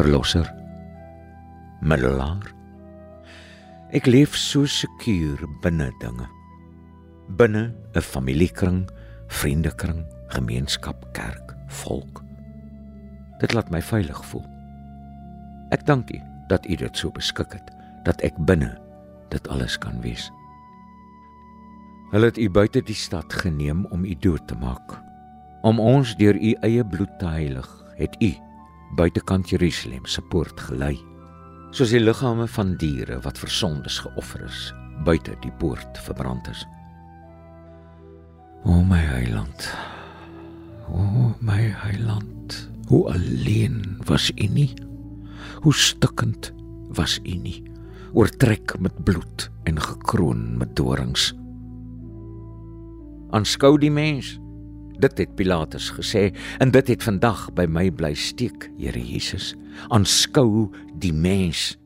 verlosser, middelaar. Ek leef so sekuur binne dinge. Binne 'n familiekring, vriendekring, gemeenskap, kerk, volk. Dit laat my veilig voel. Ek dank U dat U dit so beskik het dat ek binne dit alles kan wees. Hulle het U buite die stad geneem om U dood te maak. Om ons deur U eie bloed te heilig, het U buitekant Jerusalem se poort gelei, soos die liggame van diere wat vir sondes geoffer is, buite die poort verbrand is. O my heiland. O my heiland. Hoe alleen was U nie? Hoe stikkend was U nie? Oortrek met bloed en gekroon met dorings. Aanskou die mens Dit het Pilatus gesê en dit het vandag by my bly steek, Here Jesus. Aanskou die mens.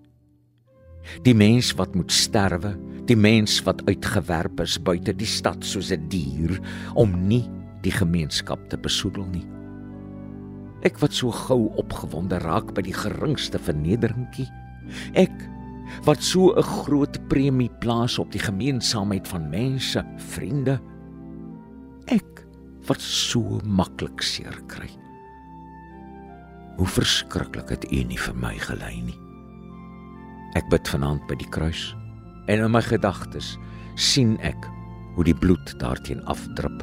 Die mens wat moet sterwe, die mens wat uitgewerp is buite die stad soos 'n dier om nie die gemeenskap te besoedel nie. Ek wat so gou opgewonde raak by die geringste vernederingkie. Ek wat so 'n groot premie plaas op die gemeenskapheid van mense, vriende. Ek wat so maklik seer kry. Hoe verskriklik het U nie vir my gelei nie. Ek bid vanaand by die kruis en in my gedagtes sien ek hoe die bloed daarteen afdrup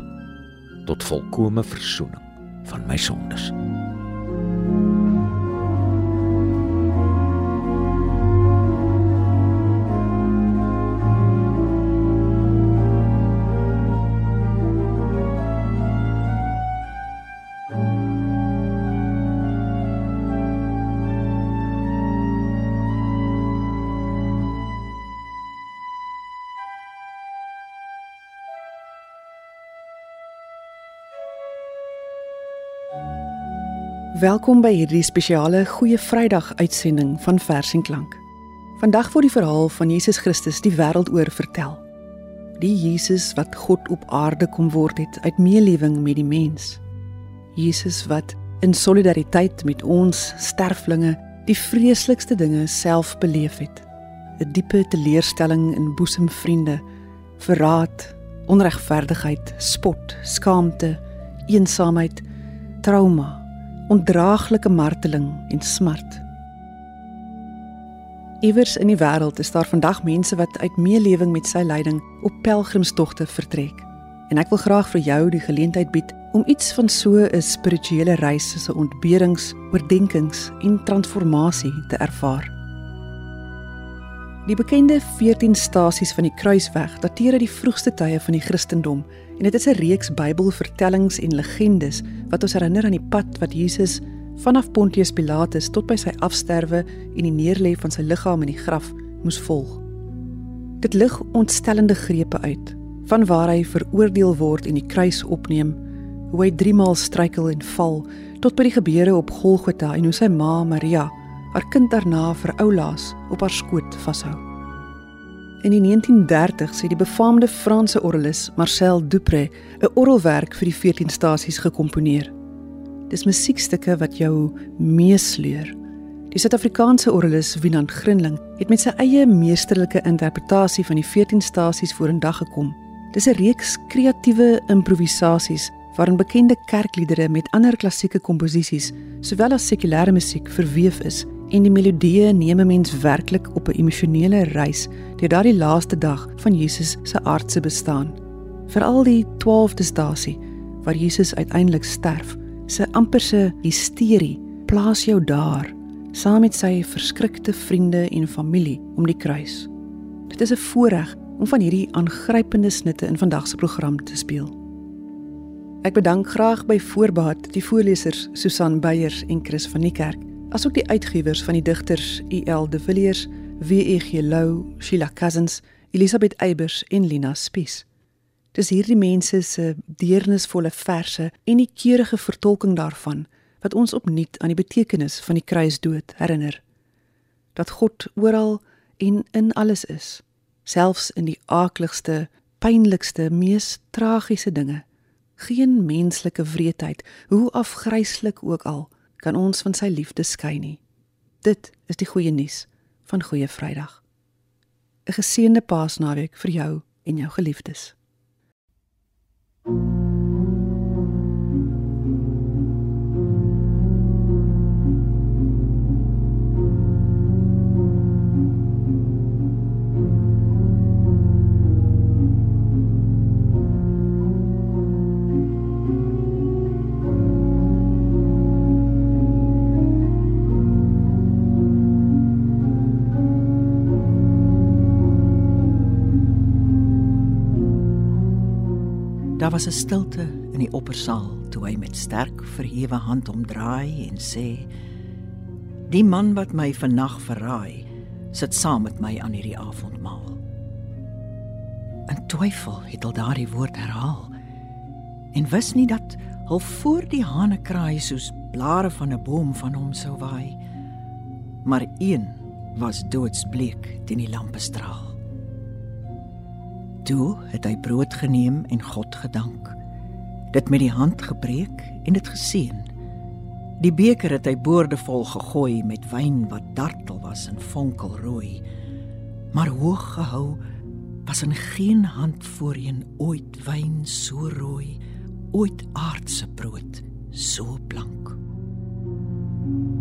tot volkomme verzoening van my sondes. Welkom by hierdie spesiale Goeie Vrydag uitsending van Vers en Klank. Vandag word die verhaal van Jesus Christus die wêreld oor vertel. Die Jesus wat God op aarde kom word het uit meelewing met die mens. Jesus wat in solidariteit met ons sterflinge die vreeslikste dinge self beleef het. 'n Diepe teleurstelling in boesemvriende, verraad, onregverdigheid, spot, skaamte, eensaamheid, trauma ondraaglike marteling en smart. Iewers in die wêreld is daar vandag mense wat uit meelewing met sy lyding op pelgrimstogte vertrek. En ek wil graag vir jou die geleentheid bied om iets van so 'n spirituele reis soos 'n ontberings, oordenkings en transformasie te ervaar. Die bekende 14 stasies van die kruisweg dateer uit die vroegste tye van die Christendom en dit is 'n reeks Bybelvertellings en legendes wat ons herinner aan die pad wat Jesus vanaf Pontius Pilatus tot by sy afsterwe en die neerlê van sy liggaam in die graf moes volg. Dit lig ontstellende grepe uit van waar hy veroordeel word en die kruis opneem, hoe hy 3 maal struikel en val tot by die gebeure op Golgotha en hoe sy ma Maria haar kind daarna vir oulaas op haar skoot vashou. In die 1930s het die befaamde Franse orgelis Marcel Dupré 'n orgelwerk vir die 14 stasies gekomponeer. Dis musiekstukke wat jou meesleur. Die Suid-Afrikaanse orgelis Winand Grinling het met sy eie meesterlike interpretasie van die 14 stasies vorendag gekom. Dis 'n reeks kreatiewe improvisasies waarin bekende kerkliedere met ander klassieke komposisies, sowel as sekulêre musiek verweef is en die melodieë neem 'n mens werklik op 'n emosionele reis deur daardie laaste dag van Jesus se aardse bestaan. Veral die 12de stasie waar Jesus uiteindelik sterf, se amperse hysterie plaas jou daar saam met sy verskrikte vriende en familie om die kruis. Dit is 'n voorreg om van hierdie aangrypende snitte in vandag se program te speel. Ek bedank graag by voorbaat die voorlesers Susan Beyers en Chris van die Kerk asook die uitgewers van die digters E.L. de Villiers, W.E.G. Lou, Sheila Cousins, Elisabeth Eybers en Lina Spies. Dis hierdie mense se deernisvolle verse en die keurige vertolking daarvan wat ons opnuut aan die betekenis van die kruisdood herinner. Dat God oral en in alles is, selfs in die aakligste, pynlikste, mees tragiese dinge. Geen menslike wreedheid, hoe afgryslik ook al, kan ons van sy liefde skei nie. Dit is die goeie nuus van Goeie Vrydag. 'n Geseënde Paasnaweek vir jou en jou geliefdes. thank you was 'n stilte in die oppersaal toe hy met sterk verhewe hand omdraai en sê: "Die man wat my vannag verraai, sit saam met my aan hierdie avondmaal." In twyfel het hy daardie woord herhaal en wis nie dat al voor die hane kraai soos blare van 'n boom van hom sou waai, maar een was doodsbleek teen die lampestraal. Toe het hy brood geneem en God gedank. Dit met die hand gebreek en dit geseën. Die beker het hy boordevol gegooi met wyn wat dartel was en fonkelrooi. Maar hoog gehou was in geen hand voorheen ooit wyn so rooi, ooit aardse brood so blank. Die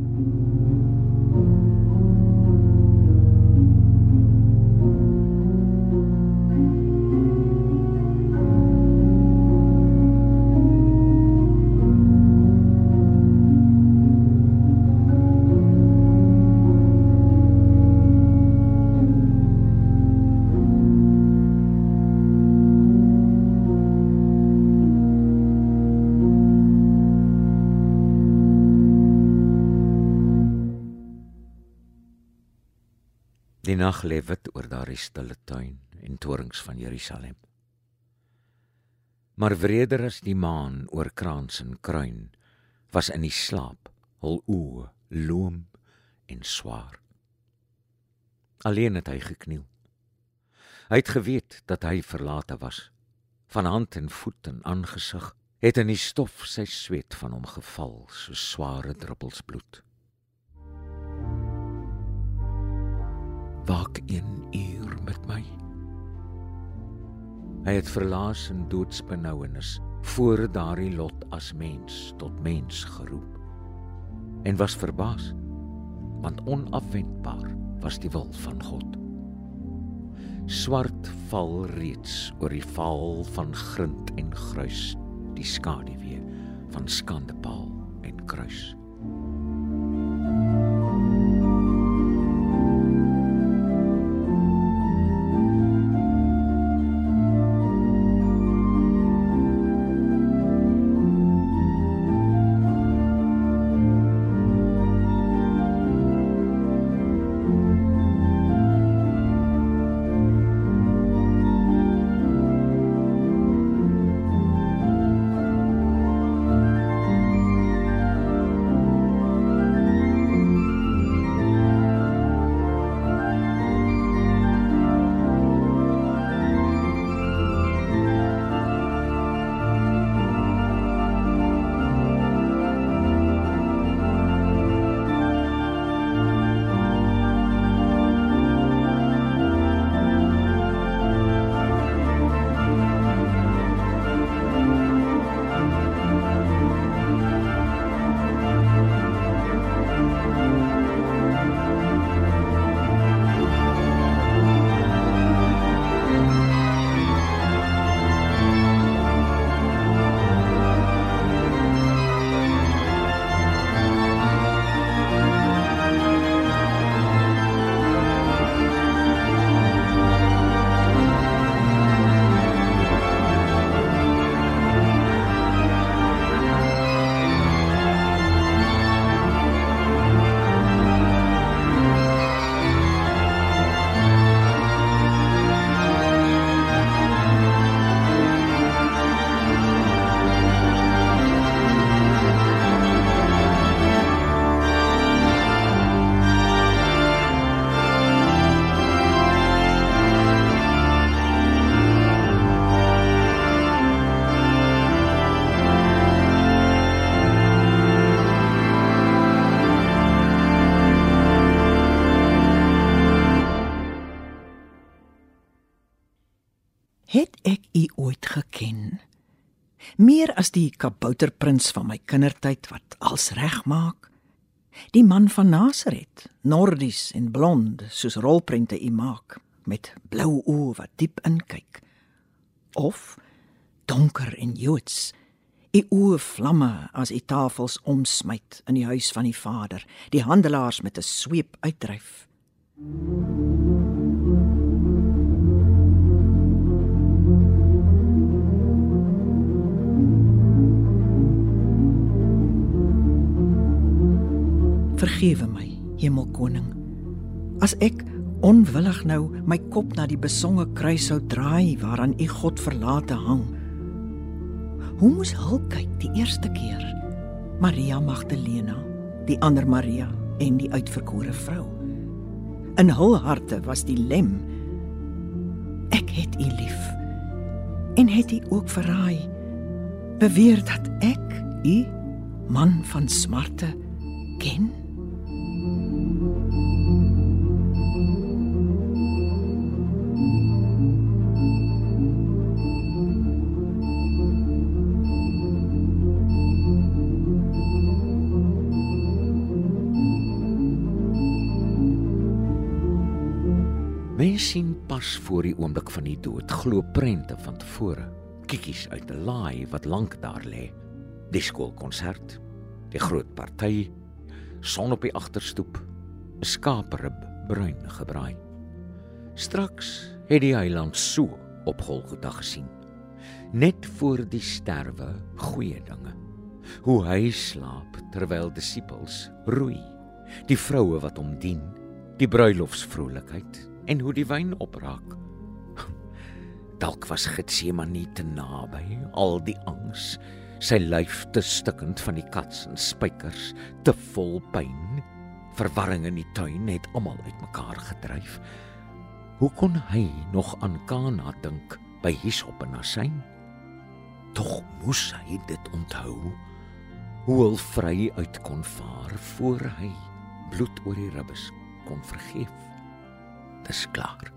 nag lê wit oor daardie stille tuin en torings van Jerusalem. Maar wreder as die maan oor kraans en kruin was in die slaap hul oë loom en swaar. Alleen het hy gekniel. Hy het geweet dat hy verlate was. Van hand en voet en aangesig het in die stof sy sweet van hom geval so sware druppels bloed. Waak een uur met my. Hy het verlaas in doodsbenouenis voor daardie lot as mens tot mens geroep en was verbaas want onafwendbaar was die wil van God. Swart val reeds oor die val van grind en gruis die skaduwee van skandepaal en kruis. As die kabouterprins van my kindertyd wat als regmaak. Die man van Nasaret, nordies en blond soos rolprente u maak met blou oë wat diep inkyk. Of donker en joods. U oë vlamme as u tafels omsmyt in die huis van die Vader, die handelaars met 'n sweep uitdryf. Vergewe my, Hemelkoning. As ek onwillig nou my kop na die besonge kruis sou draai waaraan u God verlate hang. Hoe moes hul kyk die eerste keer? Maria Magdalena, die ander Maria en die uitverkore vrou. In hul harte was die lem. Ek het u lief. En het u ook verraai. Beweer dat ek u man van smarte ken. Pas voor die oomblik van die dood glo prente van tevore. Kikkies uit 'n laai wat lank daar lê. Die skoolkonsert, die groot party, son op die agterstoep, 'n skaaprib bruin gebraai. Straks het die eiland so op Golgotha gesien. Net voor die sterwe goeie dinge. Hoe hy slaap terwyl disippels roei. Die vroue wat hom dien, die bruilofsvrolikheid en hoe die wyn opraak. Dalk was Getsemane te naby, al die angs, sy lyf te stikkend van die kats en spykers, te vol pyn. Verwarring in die tuin het almal uitmekaar gedryf. Hoe kon hy nog aan Kana dink by Hisop en Asyn? Tog moes hy dit onthou. Hoe hy vry uit kon vaar voor hy bloed oor die ribbes kon vergeef is klaar.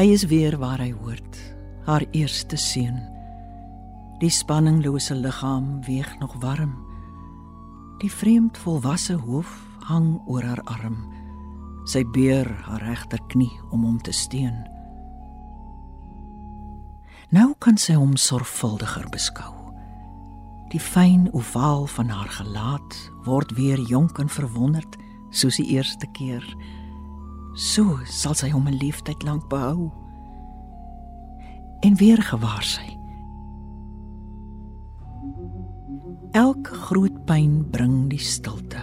Hy is weer waar hy hoort, haar eerste seun. Die spanninglose liggaam weeg nog warm. Die vreemd volwasse hoof hang oor haar arm. Sy beer haar regterknie om hom te steun. Nou kan sy hom sorgvuldiger beskou. Die fyn ovaal van haar gelaat word weer jonk en verwonderd soos die eerste keer. So sal sy hom 'n leeftyd lank behou. En weer gewaar sy. Elke groot pyn bring die stilte,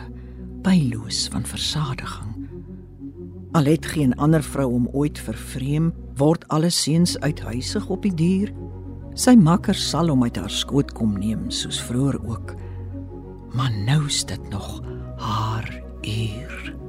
pyloos van versadiging. Al het geen ander vrou hom ooit vervreem, word alle seuns uithuisig op die dier. Sy makker sal hom uit haar skoot kom neem, soos vroeër ook. Maar nou is dit nog haar uur.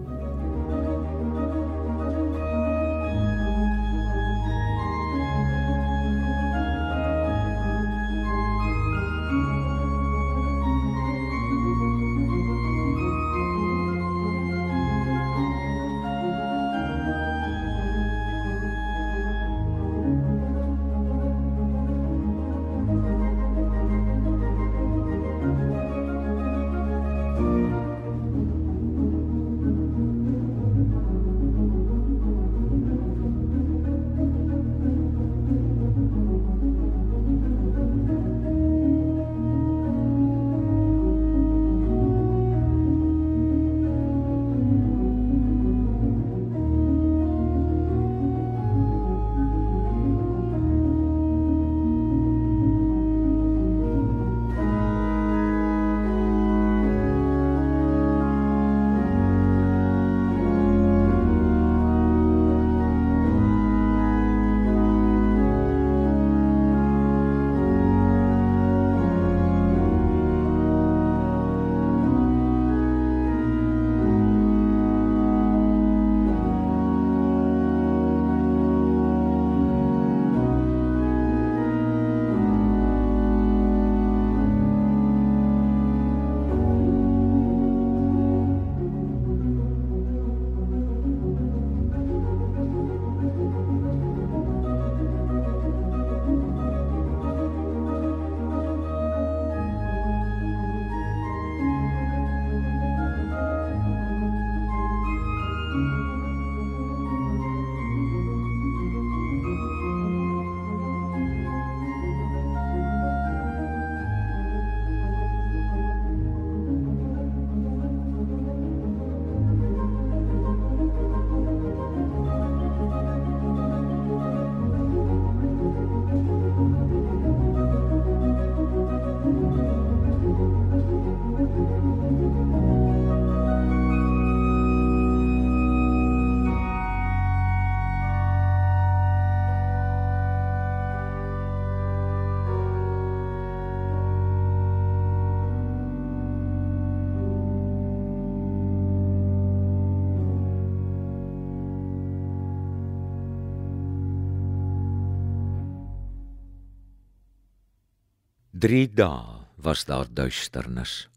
3 dae was daar duisternis.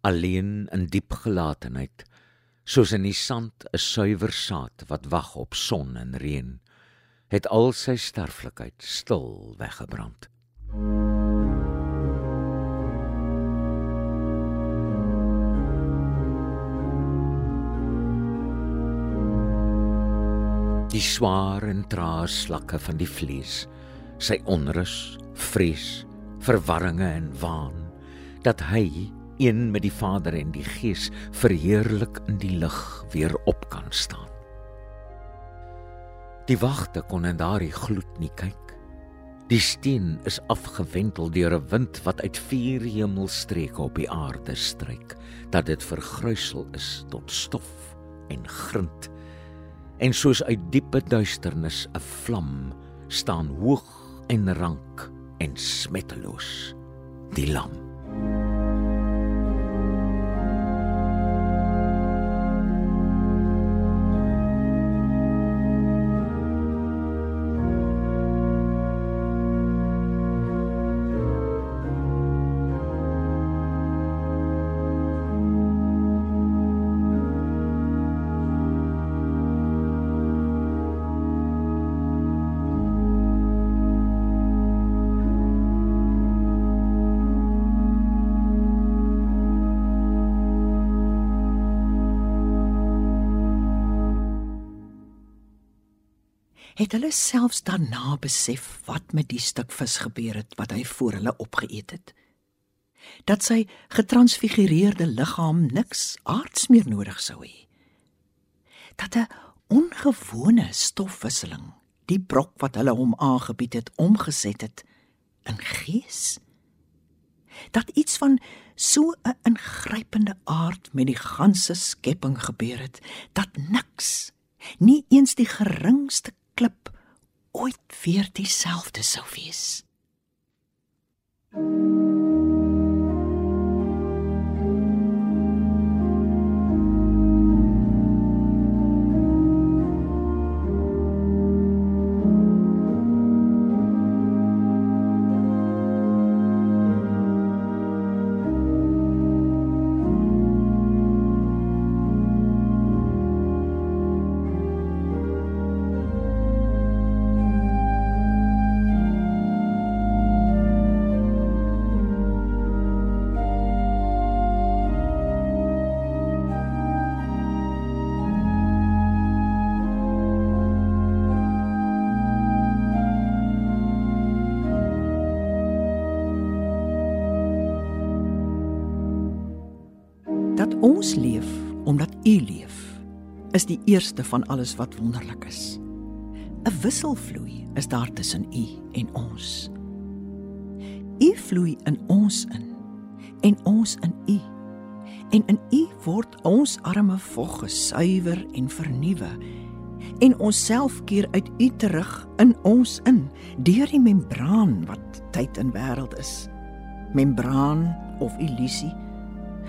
Alleen in diep gelatenheid, soos in die sand 'n suiwer saad wat wag op son en reën, het al sy sterflikheid stil weggebrand. Die swaar en trae slakke van die vlees, sy onrus, vrees verwarringe en waan dat hy een met die Vader en die Gees verheerlik in die lig weer op kan staan. Die wagte kon in daardie gloed nie kyk. Die steen is afgewentel deur 'n wind wat uit vier hemelstreke op die aarde stryk, dat dit vergruisel is tot stof en grind. En soos uit diepe duisternis 'n vlam staan hoog en rank en smetteloos die lam het hulle selfs daarna besef wat met die stuk vis gebeur het wat hy voor hulle opgeëet het. Dat sy getransfigureerde liggaam niks aards meer nodig sou hê. Dat 'n ongewone stofwisseling die brok wat hulle hom aangebied het omgeset het in gees. Dat iets van so 'n ingrypende aard met die ganse skepping gebeur het dat niks, nie eens die geringste klip ooit weer dieselfde sou wees. Thank you. Ons leef omdat U leef is die eerste van alles wat wonderlik is. 'n Wisselvloei is daar tussen U en ons. U vloei in ons in en ons in U. En in U word ons arme vog gesuiwer en vernuwe en onsself keer uit U terug in ons in deur die membraan wat tyd en wêreld is. Membraan of illusie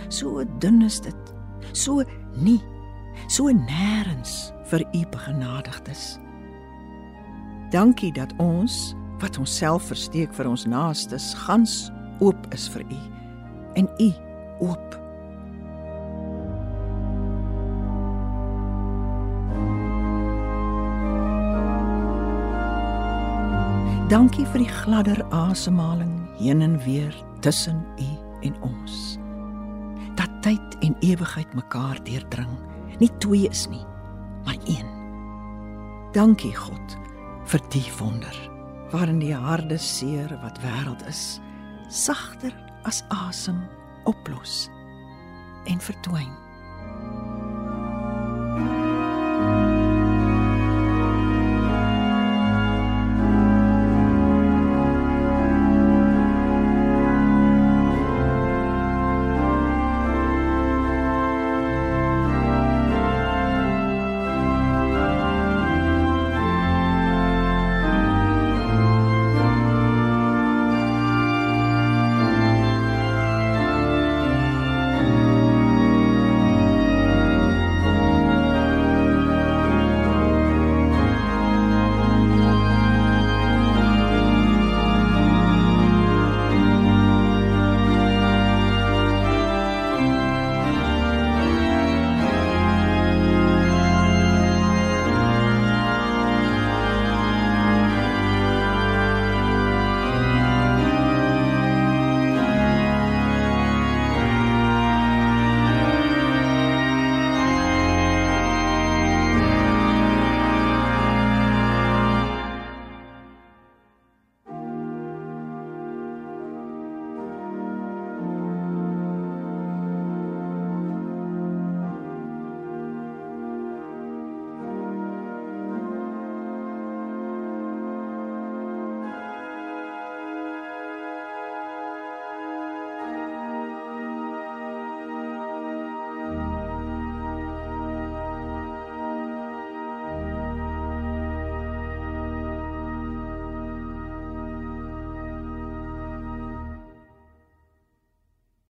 So dun is dit. So nie. So nêrens vir u begenadigdes. Dankie dat ons wat onsself versteek vir ons naastes gans oop is vir u en u oop. Dankie vir die gladder asemhaling heen en weer tussen u en ons tyd en ewigheid mekaar deurdring. Nie twee is nie, maar een. Dankie God vir die wonder waarin die harde seer wat wêreld is sagter as asem oplos en verdwyn.